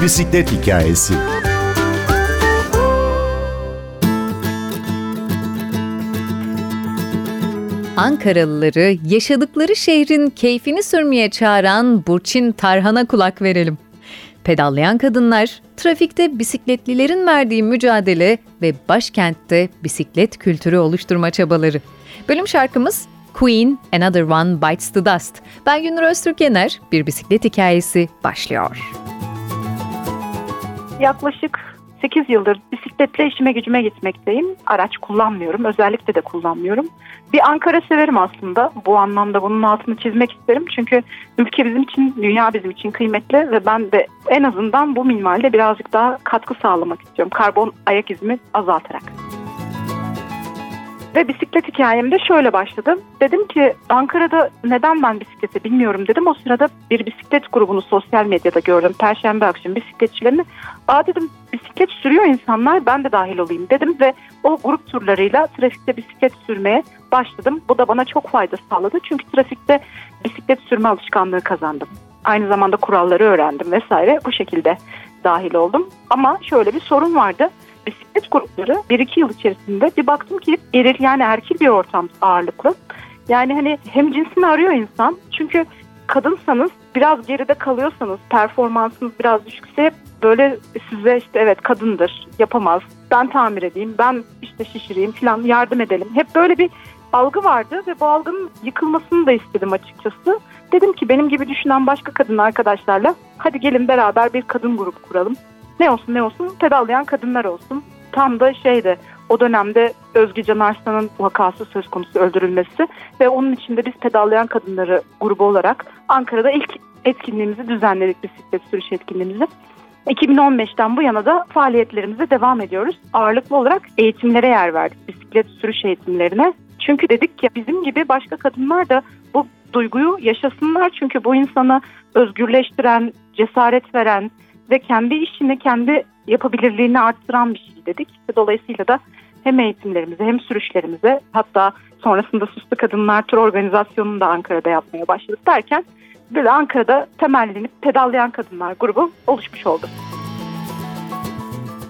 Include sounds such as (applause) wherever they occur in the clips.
Bir bisiklet hikayesi. Ankaralıları yaşadıkları şehrin keyfini sürmeye çağıran Burçin Tarhan'a kulak verelim. Pedallayan kadınlar, trafikte bisikletlilerin verdiği mücadele ve başkentte bisiklet kültürü oluşturma çabaları. Bölüm şarkımız Queen, Another One Bites the Dust. Ben Günür Öztürk Yener, bir bisiklet hikayesi başlıyor. Yaklaşık 8 yıldır bisikletle işime gücüme gitmekteyim. Araç kullanmıyorum, özellikle de kullanmıyorum. Bir Ankara severim aslında. Bu anlamda bunun altını çizmek isterim. Çünkü ülke bizim için, dünya bizim için kıymetli ve ben de en azından bu minvalde birazcık daha katkı sağlamak istiyorum. Karbon ayak izimi azaltarak. Ve bisiklet hikayem de şöyle başladı. Dedim ki Ankara'da neden ben bisiklete bilmiyorum dedim. O sırada bir bisiklet grubunu sosyal medyada gördüm. Perşembe akşam bisikletçilerini. Aa dedim bisiklet sürüyor insanlar ben de dahil olayım dedim. Ve o grup turlarıyla trafikte bisiklet sürmeye başladım. Bu da bana çok fayda sağladı. Çünkü trafikte bisiklet sürme alışkanlığı kazandım. Aynı zamanda kuralları öğrendim vesaire. Bu şekilde dahil oldum. Ama şöyle bir sorun vardı bisiklet grupları 1-2 yıl içerisinde bir baktım ki eril yani erkil bir ortam ağırlıklı. Yani hani hem cinsini arıyor insan çünkü kadınsanız biraz geride kalıyorsanız performansınız biraz düşükse hep böyle size işte evet kadındır yapamaz ben tamir edeyim ben işte şişireyim falan yardım edelim hep böyle bir algı vardı ve bu algının yıkılmasını da istedim açıkçası. Dedim ki benim gibi düşünen başka kadın arkadaşlarla hadi gelin beraber bir kadın grubu kuralım. Ne olsun ne olsun pedallayan kadınlar olsun. Tam da şeyde o dönemde Özge Can Arslan'ın vakası söz konusu öldürülmesi ve onun içinde biz pedallayan kadınları grubu olarak Ankara'da ilk etkinliğimizi düzenledik bisiklet sürüş etkinliğimizi. 2015'ten bu yana da faaliyetlerimize devam ediyoruz. Ağırlıklı olarak eğitimlere yer verdik, bisiklet sürüş eğitimlerine. Çünkü dedik ki bizim gibi başka kadınlar da bu duyguyu yaşasınlar. Çünkü bu insanı özgürleştiren, cesaret veren, ve kendi işini kendi yapabilirliğini arttıran bir şey dedik. Dolayısıyla da hem eğitimlerimize hem sürüşlerimize hatta sonrasında Suslu Kadınlar Tur Organizasyonu'nu da Ankara'da yapmaya başladık derken böyle Ankara'da temellenip pedallayan kadınlar grubu oluşmuş oldu.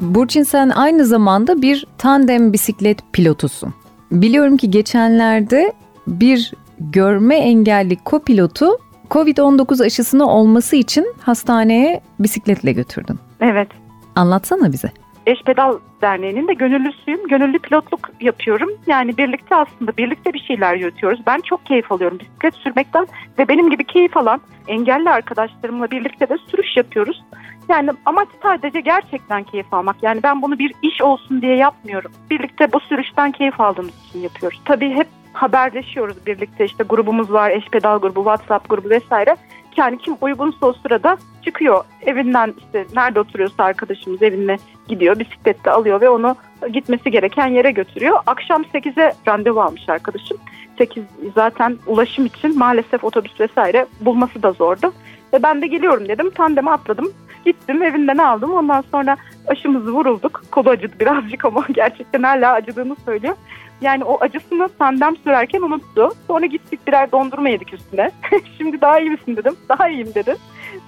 Burçin sen aynı zamanda bir tandem bisiklet pilotusun. Biliyorum ki geçenlerde bir görme engelli kopilotu Covid-19 aşısını olması için hastaneye bisikletle götürdün. Evet. Anlatsana bize. Eş Pedal Derneği'nin de gönüllüsüyüm. Gönüllü pilotluk yapıyorum. Yani birlikte aslında birlikte bir şeyler yürütüyoruz. Ben çok keyif alıyorum bisiklet sürmekten ve benim gibi keyif alan engelli arkadaşlarımla birlikte de sürüş yapıyoruz. Yani amaç sadece gerçekten keyif almak. Yani ben bunu bir iş olsun diye yapmıyorum. Birlikte bu sürüşten keyif aldığımız için yapıyoruz. Tabii hep haberleşiyoruz birlikte işte grubumuz var eş pedal grubu WhatsApp grubu vesaire yani kim uygunsa o sırada çıkıyor evinden işte nerede oturuyorsa arkadaşımız evine gidiyor bisikletle alıyor ve onu gitmesi gereken yere götürüyor. Akşam 8'e randevu almış arkadaşım. 8 zaten ulaşım için maalesef otobüs vesaire bulması da zordu. Ve ben de geliyorum dedim tandeme atladım gittim evinden aldım ondan sonra aşımızı vurulduk. Kolu acıdı birazcık ama (laughs) gerçekten hala acıdığını söylüyor. Yani o acısını tandem sürerken unuttu. Sonra gittik birer dondurma yedik üstüne. (laughs) Şimdi daha iyi misin dedim. Daha iyiyim dedi.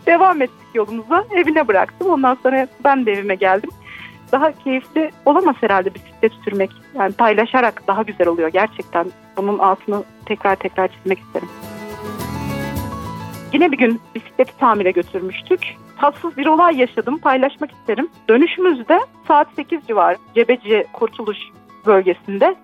Devam ettik yolumuza. Evine bıraktım. Ondan sonra ben de evime geldim. Daha keyifli olamaz herhalde bisiklet sürmek. Yani paylaşarak daha güzel oluyor gerçekten. Bunun altını tekrar tekrar çizmek isterim. Yine bir gün bisikleti tamire götürmüştük. Tatsız bir olay yaşadım, paylaşmak isterim. Dönüşümüzde saat 8 civarı Cebeci Kurtuluş bölgesinde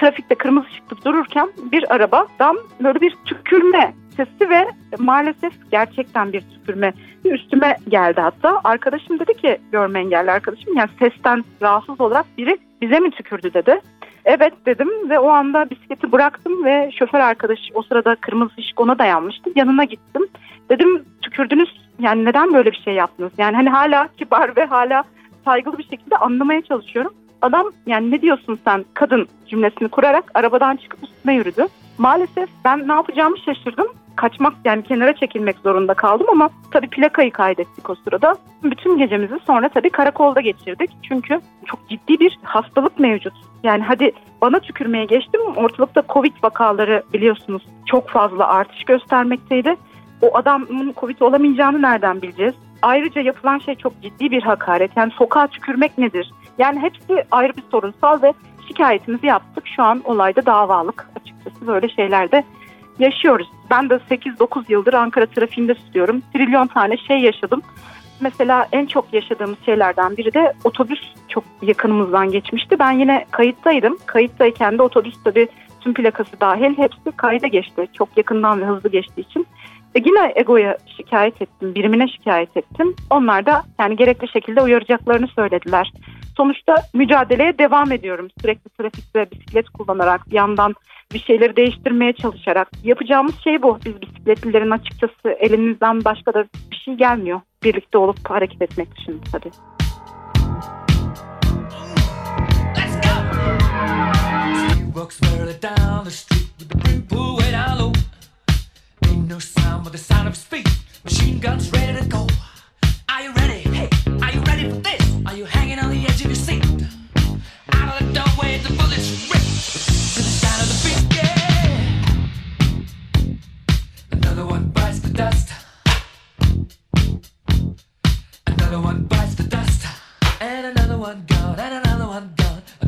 trafikte kırmızı ışıkta dururken bir arabadan böyle bir tükürme sesi ve maalesef gerçekten bir tükürme üstüme geldi hatta. Arkadaşım dedi ki görme engelli arkadaşım yani sesten rahatsız olarak biri bize mi tükürdü dedi. Evet dedim ve o anda bisikleti bıraktım ve şoför arkadaş o sırada kırmızı ışık ona dayanmıştı. Yanına gittim. Dedim tükürdünüz yani neden böyle bir şey yaptınız? Yani hani hala kibar ve hala saygılı bir şekilde anlamaya çalışıyorum. Adam yani ne diyorsun sen kadın cümlesini kurarak arabadan çıkıp üstüne yürüdü. Maalesef ben ne yapacağımı şaşırdım. Kaçmak yani kenara çekilmek zorunda kaldım ama tabii plakayı kaydettik o sırada. Bütün gecemizi sonra tabii karakolda geçirdik. Çünkü çok ciddi bir hastalık mevcut. Yani hadi bana tükürmeye geçtim. Ortalıkta Covid vakaları biliyorsunuz çok fazla artış göstermekteydi. O adamın Covid olamayacağını nereden bileceğiz? ayrıca yapılan şey çok ciddi bir hakaret. Yani sokağa tükürmek nedir? Yani hepsi ayrı bir sorunsal ve şikayetimizi yaptık. Şu an olayda davalık açıkçası böyle şeylerde yaşıyoruz. Ben de 8-9 yıldır Ankara trafiğinde sürüyorum. Trilyon tane şey yaşadım. Mesela en çok yaşadığımız şeylerden biri de otobüs çok yakınımızdan geçmişti. Ben yine kayıttaydım. Kayıttayken de otobüs tabii tüm plakası dahil hepsi kayda geçti. Çok yakından ve hızlı geçtiği için. E yine Ego'ya şikayet ettim, birimine şikayet ettim. Onlar da yani gerekli şekilde uyaracaklarını söylediler. Sonuçta mücadeleye devam ediyorum. Sürekli trafikte bisiklet kullanarak, bir yandan bir şeyleri değiştirmeye çalışarak. Yapacağımız şey bu. Biz bisikletlilerin açıkçası elimizden başka da bir şey gelmiyor. Birlikte olup hareket etmek dışında tabii. Walks down the street with the pulled way down low. Ain't no sound but the sound of speed. Machine guns ready to go.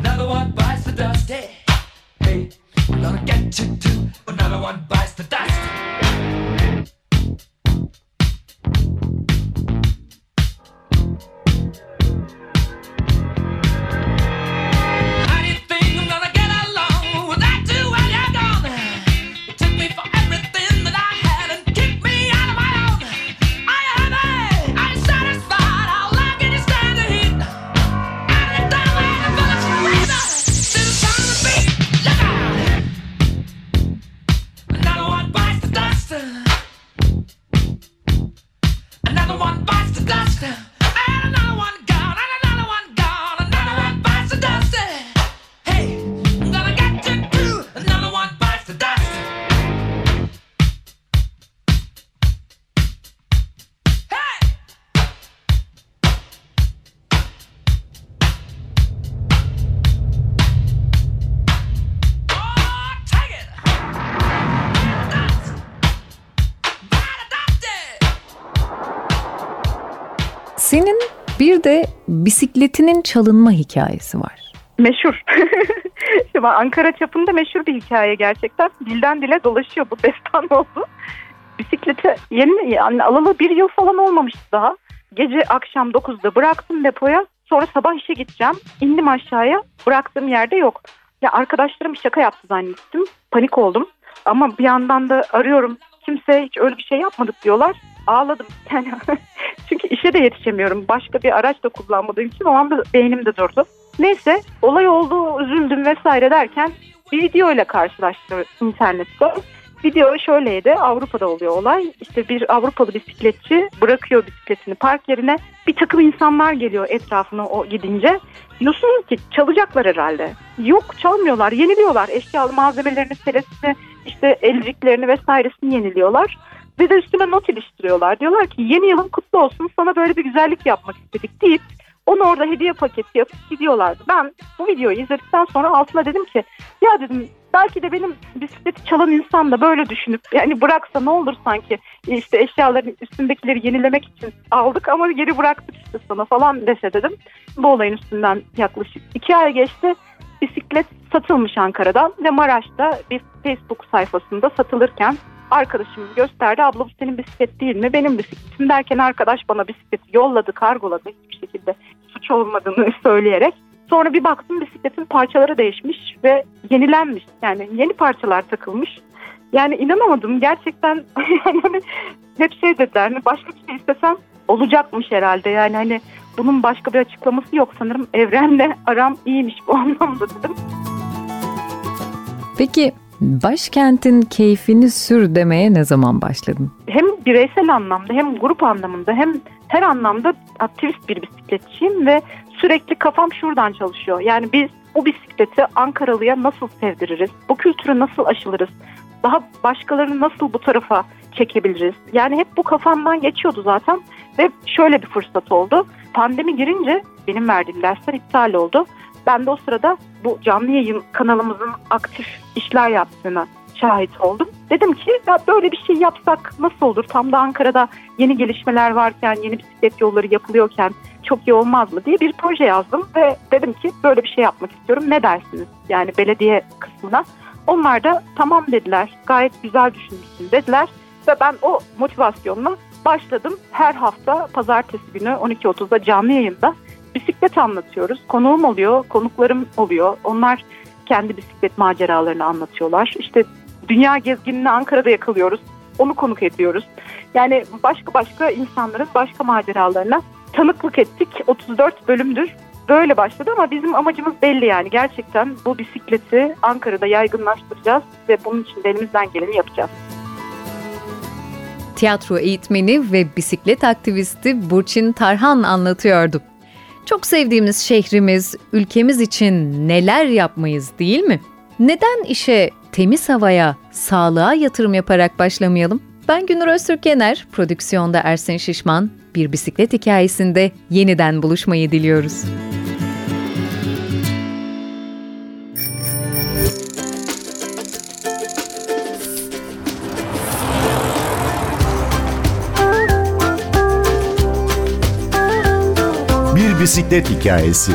Another one bites the dust. Yeah. Hey, gonna get you too. Another one bites the dust. Senin bir de bisikletinin çalınma hikayesi var. Meşhur. (laughs) Şimdi Ankara çapında meşhur bir hikaye gerçekten. Dilden dile dolaşıyor bu destan oldu. Bisikleti yeni yani alalı bir yıl falan olmamıştı daha. Gece akşam 9'da bıraktım depoya. Sonra sabah işe gideceğim. İndim aşağıya. Bıraktığım yerde yok. Ya arkadaşlarım şaka yaptı zannettim. Panik oldum. Ama bir yandan da arıyorum. Kimse hiç öyle bir şey yapmadık diyorlar ağladım. Yani (laughs) işe de yetişemiyorum. Başka bir araç da kullanmadığım için o anda beynim de durdu. Neyse olay oldu üzüldüm vesaire derken bir video ile karşılaştım internette. Video şöyleydi Avrupa'da oluyor olay İşte bir Avrupalı bisikletçi bırakıyor bisikletini park yerine bir takım insanlar geliyor etrafına o gidince diyorsunuz ki çalacaklar herhalde yok çalmıyorlar yeniliyorlar eşyalı malzemelerini selesini işte elciklerini vesairesini yeniliyorlar ve de üstüne not iliştiriyorlar. Diyorlar ki yeni yılın kutlu olsun sana böyle bir güzellik yapmak istedik deyip onu orada hediye paketi yapıp gidiyorlardı. Ben bu videoyu izledikten sonra altına dedim ki ya dedim belki de benim bisikleti çalan insan da böyle düşünüp yani bıraksa ne olur sanki işte eşyaların üstündekileri yenilemek için aldık ama geri bıraktık işte sana falan dese dedim. Bu olayın üstünden yaklaşık iki ay geçti. Bisiklet satılmış Ankara'dan ve Maraş'ta bir Facebook sayfasında satılırken arkadaşım gösterdi. Abla bu senin bisiklet değil mi? Benim bisikletim derken arkadaş bana bisikleti yolladı, kargoladı hiçbir şekilde suç olmadığını (laughs) söyleyerek. Sonra bir baktım bisikletin parçaları değişmiş ve yenilenmiş. Yani yeni parçalar takılmış. Yani inanamadım gerçekten (laughs) yani hep şey dediler hani başka bir şey istesem olacakmış herhalde yani hani bunun başka bir açıklaması yok sanırım evrenle (laughs) aram iyiymiş bu anlamda dedim. Peki Başkentin keyfini sür demeye ne zaman başladın? Hem bireysel anlamda hem grup anlamında hem her anlamda aktivist bir bisikletçiyim ve sürekli kafam şuradan çalışıyor. Yani biz bu bisikleti Ankaralı'ya nasıl sevdiririz? Bu kültürü nasıl aşılırız? Daha başkalarını nasıl bu tarafa çekebiliriz? Yani hep bu kafamdan geçiyordu zaten ve şöyle bir fırsat oldu. Pandemi girince benim verdiğim dersler iptal oldu. Ben de o sırada bu canlı yayın kanalımızın aktif işler yaptığını şahit oldum. Dedim ki ya böyle bir şey yapsak nasıl olur? Tam da Ankara'da yeni gelişmeler varken, yeni bisiklet yolları yapılıyorken çok iyi olmaz mı diye bir proje yazdım ve dedim ki böyle bir şey yapmak istiyorum. Ne dersiniz? Yani belediye kısmına. Onlar da tamam dediler. Gayet güzel düşünmüşsün dediler. Ve ben o motivasyonla başladım. Her hafta pazartesi günü 12.30'da canlı yayında bisiklet anlatıyoruz. Konuğum oluyor, konuklarım oluyor. Onlar kendi bisiklet maceralarını anlatıyorlar. İşte dünya gezginini Ankara'da yakalıyoruz. Onu konuk ediyoruz. Yani başka başka insanların başka maceralarına tanıklık ettik. 34 bölümdür böyle başladı ama bizim amacımız belli yani. Gerçekten bu bisikleti Ankara'da yaygınlaştıracağız ve bunun için de elimizden geleni yapacağız. Tiyatro eğitmeni ve bisiklet aktivisti Burçin Tarhan anlatıyordu. Çok sevdiğimiz şehrimiz, ülkemiz için neler yapmayız değil mi? Neden işe temiz havaya, sağlığa yatırım yaparak başlamayalım? Ben Günür Öztürkener, prodüksiyonda Ersin Şişman, bir bisiklet hikayesinde yeniden buluşmayı diliyoruz. Bisiklet hikayesi.